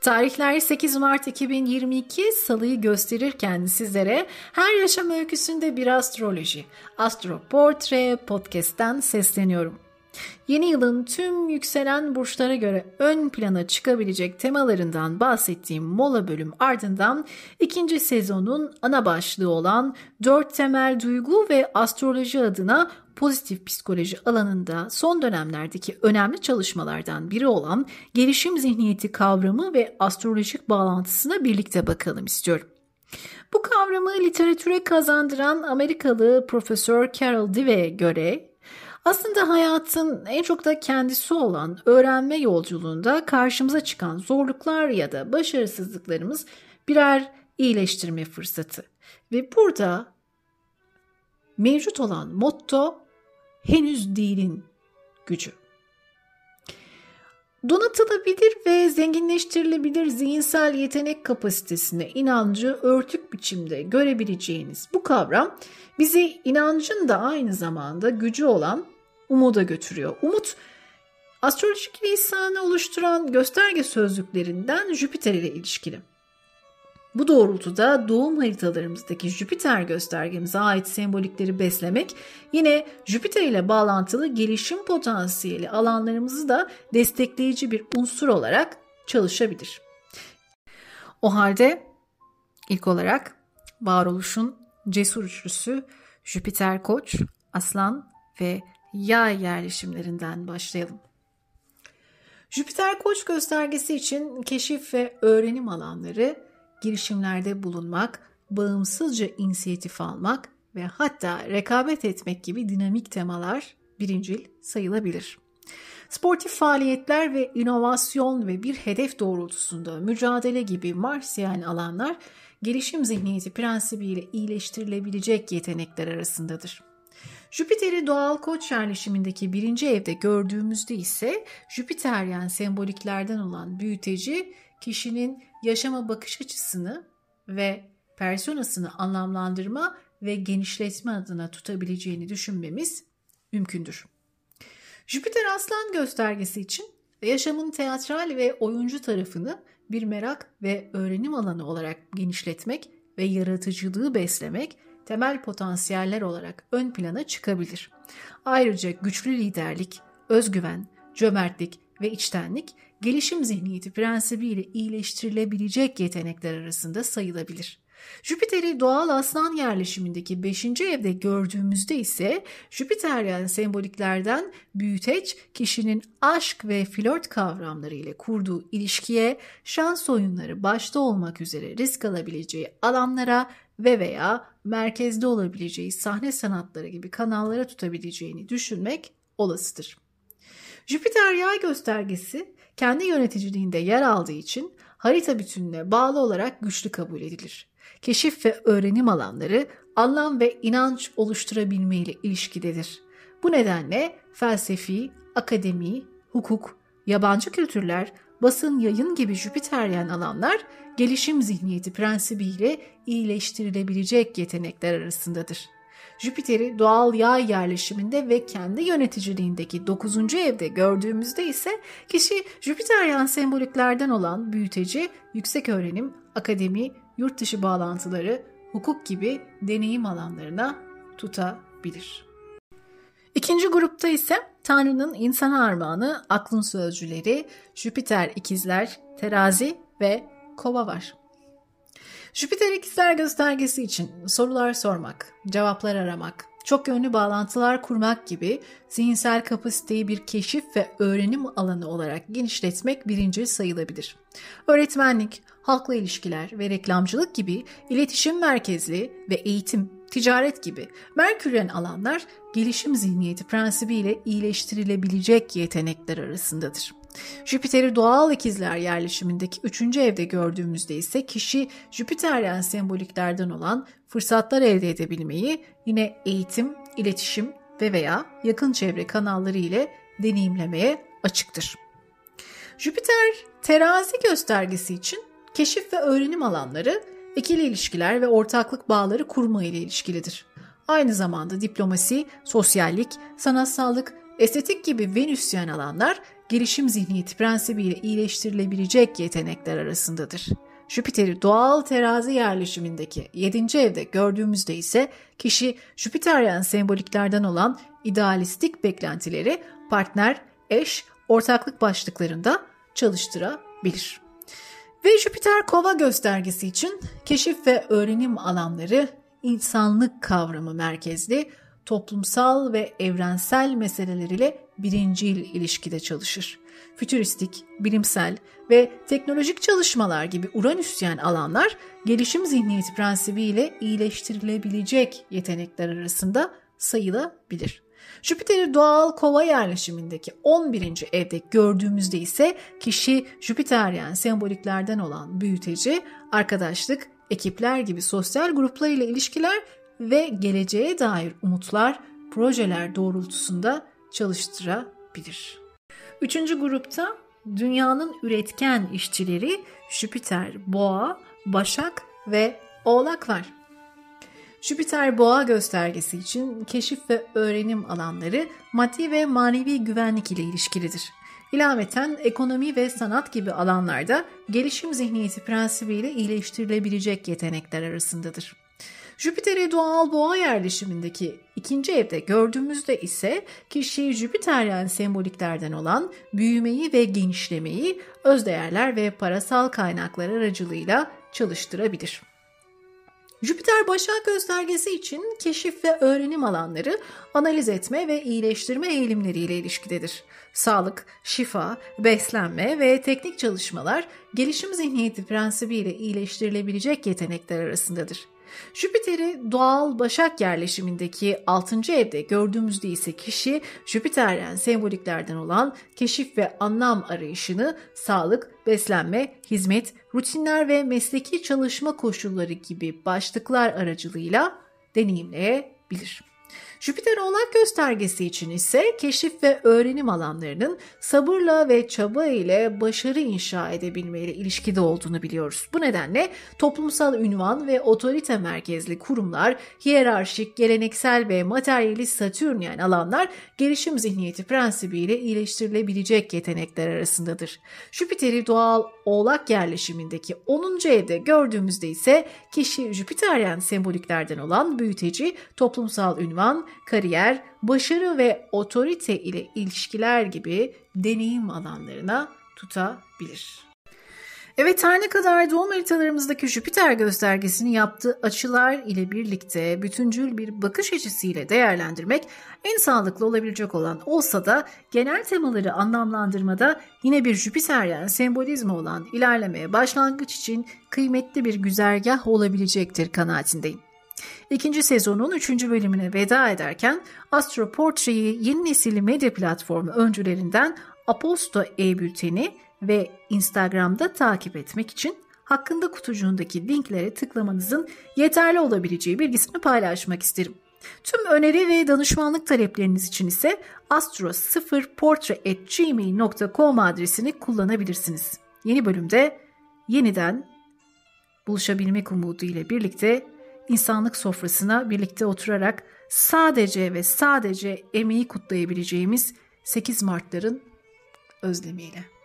Tarihler 8 Mart 2022 Salı'yı gösterirken sizlere her yaşam öyküsünde bir astroloji, Astro Portre podcast'ten sesleniyorum. Yeni yılın tüm yükselen burçlara göre ön plana çıkabilecek temalarından bahsettiğim mola bölüm ardından ikinci sezonun ana başlığı olan dört temel duygu ve astroloji adına pozitif psikoloji alanında son dönemlerdeki önemli çalışmalardan biri olan gelişim zihniyeti kavramı ve astrolojik bağlantısına birlikte bakalım istiyorum. Bu kavramı literatüre kazandıran Amerikalı Profesör Carol Dweck'e göre aslında hayatın en çok da kendisi olan öğrenme yolculuğunda karşımıza çıkan zorluklar ya da başarısızlıklarımız birer iyileştirme fırsatı. Ve burada mevcut olan motto henüz değilin gücü. Donatılabilir ve zenginleştirilebilir zihinsel yetenek kapasitesine inancı örtük biçimde görebileceğiniz bu kavram bizi inancın da aynı zamanda gücü olan umuda götürüyor. Umut astrolojik lisanı oluşturan gösterge sözlüklerinden Jüpiter ile ilişkili. Bu doğrultuda doğum haritalarımızdaki Jüpiter göstergemize ait sembolikleri beslemek yine Jüpiter ile bağlantılı gelişim potansiyeli alanlarımızı da destekleyici bir unsur olarak çalışabilir. O halde ilk olarak varoluşun cesur üçlüsü Jüpiter Koç, Aslan ve Yay yerleşimlerinden başlayalım. Jüpiter Koç göstergesi için keşif ve öğrenim alanları girişimlerde bulunmak, bağımsızca inisiyatif almak ve hatta rekabet etmek gibi dinamik temalar birincil sayılabilir. Sportif faaliyetler ve inovasyon ve bir hedef doğrultusunda mücadele gibi Marsiyen alanlar gelişim zihniyeti prensibiyle iyileştirilebilecek yetenekler arasındadır. Jüpiter'i doğal koç yerleşimindeki birinci evde gördüğümüzde ise Jüpiteryen semboliklerden olan büyüteci kişinin yaşama bakış açısını ve personasını anlamlandırma ve genişletme adına tutabileceğini düşünmemiz mümkündür. Jüpiter aslan göstergesi için yaşamın teatral ve oyuncu tarafını bir merak ve öğrenim alanı olarak genişletmek ve yaratıcılığı beslemek temel potansiyeller olarak ön plana çıkabilir. Ayrıca güçlü liderlik, özgüven, cömertlik ve içtenlik gelişim zihniyeti prensibiyle iyileştirilebilecek yetenekler arasında sayılabilir. Jüpiter'i doğal aslan yerleşimindeki 5. evde gördüğümüzde ise Jüpiteryen semboliklerden büyüteç kişinin aşk ve flört kavramları ile kurduğu ilişkiye şans oyunları başta olmak üzere risk alabileceği alanlara ve veya merkezde olabileceği sahne sanatları gibi kanallara tutabileceğini düşünmek olasıdır. Jüpiter yay göstergesi kendi yöneticiliğinde yer aldığı için harita bütününe bağlı olarak güçlü kabul edilir. Keşif ve öğrenim alanları anlam ve inanç oluşturabilme ile ilişkidedir. Bu nedenle felsefi, akademi, hukuk, yabancı kültürler, basın, yayın gibi Jüpiteryen alanlar gelişim zihniyeti prensibiyle iyileştirilebilecek yetenekler arasındadır. Jüpiter'i doğal yay yerleşiminde ve kendi yöneticiliğindeki 9. evde gördüğümüzde ise kişi Jüpiteryan semboliklerden olan büyüteci, yüksek öğrenim, akademi, yurt dışı bağlantıları, hukuk gibi deneyim alanlarına tutabilir. İkinci grupta ise Tanrı'nın insana armağanı aklın sözcüleri, Jüpiter ikizler, terazi ve kova var. Jüpiter ikizler göstergesi için sorular sormak, cevaplar aramak, çok yönlü bağlantılar kurmak gibi zihinsel kapasiteyi bir keşif ve öğrenim alanı olarak genişletmek birinci sayılabilir. Öğretmenlik, halkla ilişkiler ve reklamcılık gibi iletişim merkezli ve eğitim, ticaret gibi Merküryen alanlar gelişim zihniyeti prensibiyle iyileştirilebilecek yetenekler arasındadır. Jüpiter'i doğal ikizler yerleşimindeki üçüncü evde gördüğümüzde ise kişi Jüpiteryen semboliklerden olan fırsatlar elde edebilmeyi yine eğitim, iletişim ve veya yakın çevre kanalları ile deneyimlemeye açıktır. Jüpiter terazi göstergesi için keşif ve öğrenim alanları ikili ilişkiler ve ortaklık bağları kurma ile ilişkilidir. Aynı zamanda diplomasi, sosyallik, sanatsallık, estetik gibi venüsyen alanlar gelişim zihniyeti prensibiyle iyileştirilebilecek yetenekler arasındadır. Jüpiter'i doğal terazi yerleşimindeki 7. evde gördüğümüzde ise kişi Jüpiteryen semboliklerden olan idealistik beklentileri partner, eş, ortaklık başlıklarında çalıştırabilir. Ve Jüpiter kova göstergesi için keşif ve öğrenim alanları insanlık kavramı merkezli, toplumsal ve evrensel meseleler ile birincil ilişkide çalışır. Fütüristik, bilimsel ve teknolojik çalışmalar gibi Uranüsyen alanlar gelişim zihniyeti prensibiyle iyileştirilebilecek yetenekler arasında sayılabilir. Jüpiter'i doğal kova yerleşimindeki 11. evde gördüğümüzde ise kişi Jüpiteryen semboliklerden olan büyüteci, arkadaşlık, ekipler gibi sosyal gruplar ile ilişkiler ve geleceğe dair umutlar, projeler doğrultusunda çalıştırabilir. Üçüncü grupta dünyanın üretken işçileri Jüpiter, Boğa, Başak ve Oğlak var. Jüpiter boğa göstergesi için keşif ve öğrenim alanları maddi ve manevi güvenlik ile ilişkilidir. İlaveten ekonomi ve sanat gibi alanlarda gelişim zihniyeti prensibiyle iyileştirilebilecek yetenekler arasındadır. Jüpiter'i doğal boğa yerleşimindeki ikinci evde gördüğümüzde ise kişi Jüpiteryen semboliklerden olan büyümeyi ve genişlemeyi özdeğerler ve parasal kaynaklar aracılığıyla çalıştırabilir. Jüpiter Başak göstergesi için keşif ve öğrenim alanları analiz etme ve iyileştirme eğilimleriyle ilişkidedir. Sağlık, şifa, beslenme ve teknik çalışmalar gelişim zihniyeti prensibiyle iyileştirilebilecek yetenekler arasındadır. Jüpiter'i doğal Başak yerleşimindeki 6. evde gördüğümüzde ise kişi Jüpiter'den semboliklerden olan keşif ve anlam arayışını sağlık, beslenme, hizmet, rutinler ve mesleki çalışma koşulları gibi başlıklar aracılığıyla deneyimleyebilir. Jüpiter oğlak göstergesi için ise keşif ve öğrenim alanlarının sabırla ve çaba ile başarı inşa edebilmeyle ilişkide olduğunu biliyoruz. Bu nedenle toplumsal ünvan ve otorite merkezli kurumlar, hiyerarşik, geleneksel ve materyalist satürnyen alanlar gelişim zihniyeti prensibiyle iyileştirilebilecek yetenekler arasındadır. Jüpiter'i doğal oğlak yerleşimindeki 10. evde gördüğümüzde ise kişi Jüpiteryen semboliklerden olan büyüteci, toplumsal ünvan, kariyer, başarı ve otorite ile ilişkiler gibi deneyim alanlarına tutabilir. Evet her ne kadar doğum haritalarımızdaki Jüpiter göstergesini yaptığı açılar ile birlikte bütüncül bir bakış açısıyla değerlendirmek en sağlıklı olabilecek olan olsa da genel temaları anlamlandırmada yine bir Jüpiteryen sembolizmi olan ilerlemeye başlangıç için kıymetli bir güzergah olabilecektir kanaatindeyim. İkinci sezonun üçüncü bölümüne veda ederken Astro Portree'yi yeni nesil medya platformu öncülerinden Aposto e-bülteni ve Instagram'da takip etmek için hakkında kutucuğundaki linklere tıklamanızın yeterli olabileceği bilgisini paylaşmak isterim. Tüm öneri ve danışmanlık talepleriniz için ise astro0portre.gmail.com adresini kullanabilirsiniz. Yeni bölümde yeniden buluşabilmek umudu ile birlikte insanlık sofrasına birlikte oturarak sadece ve sadece emeği kutlayabileceğimiz 8 Mart'ların özlemiyle.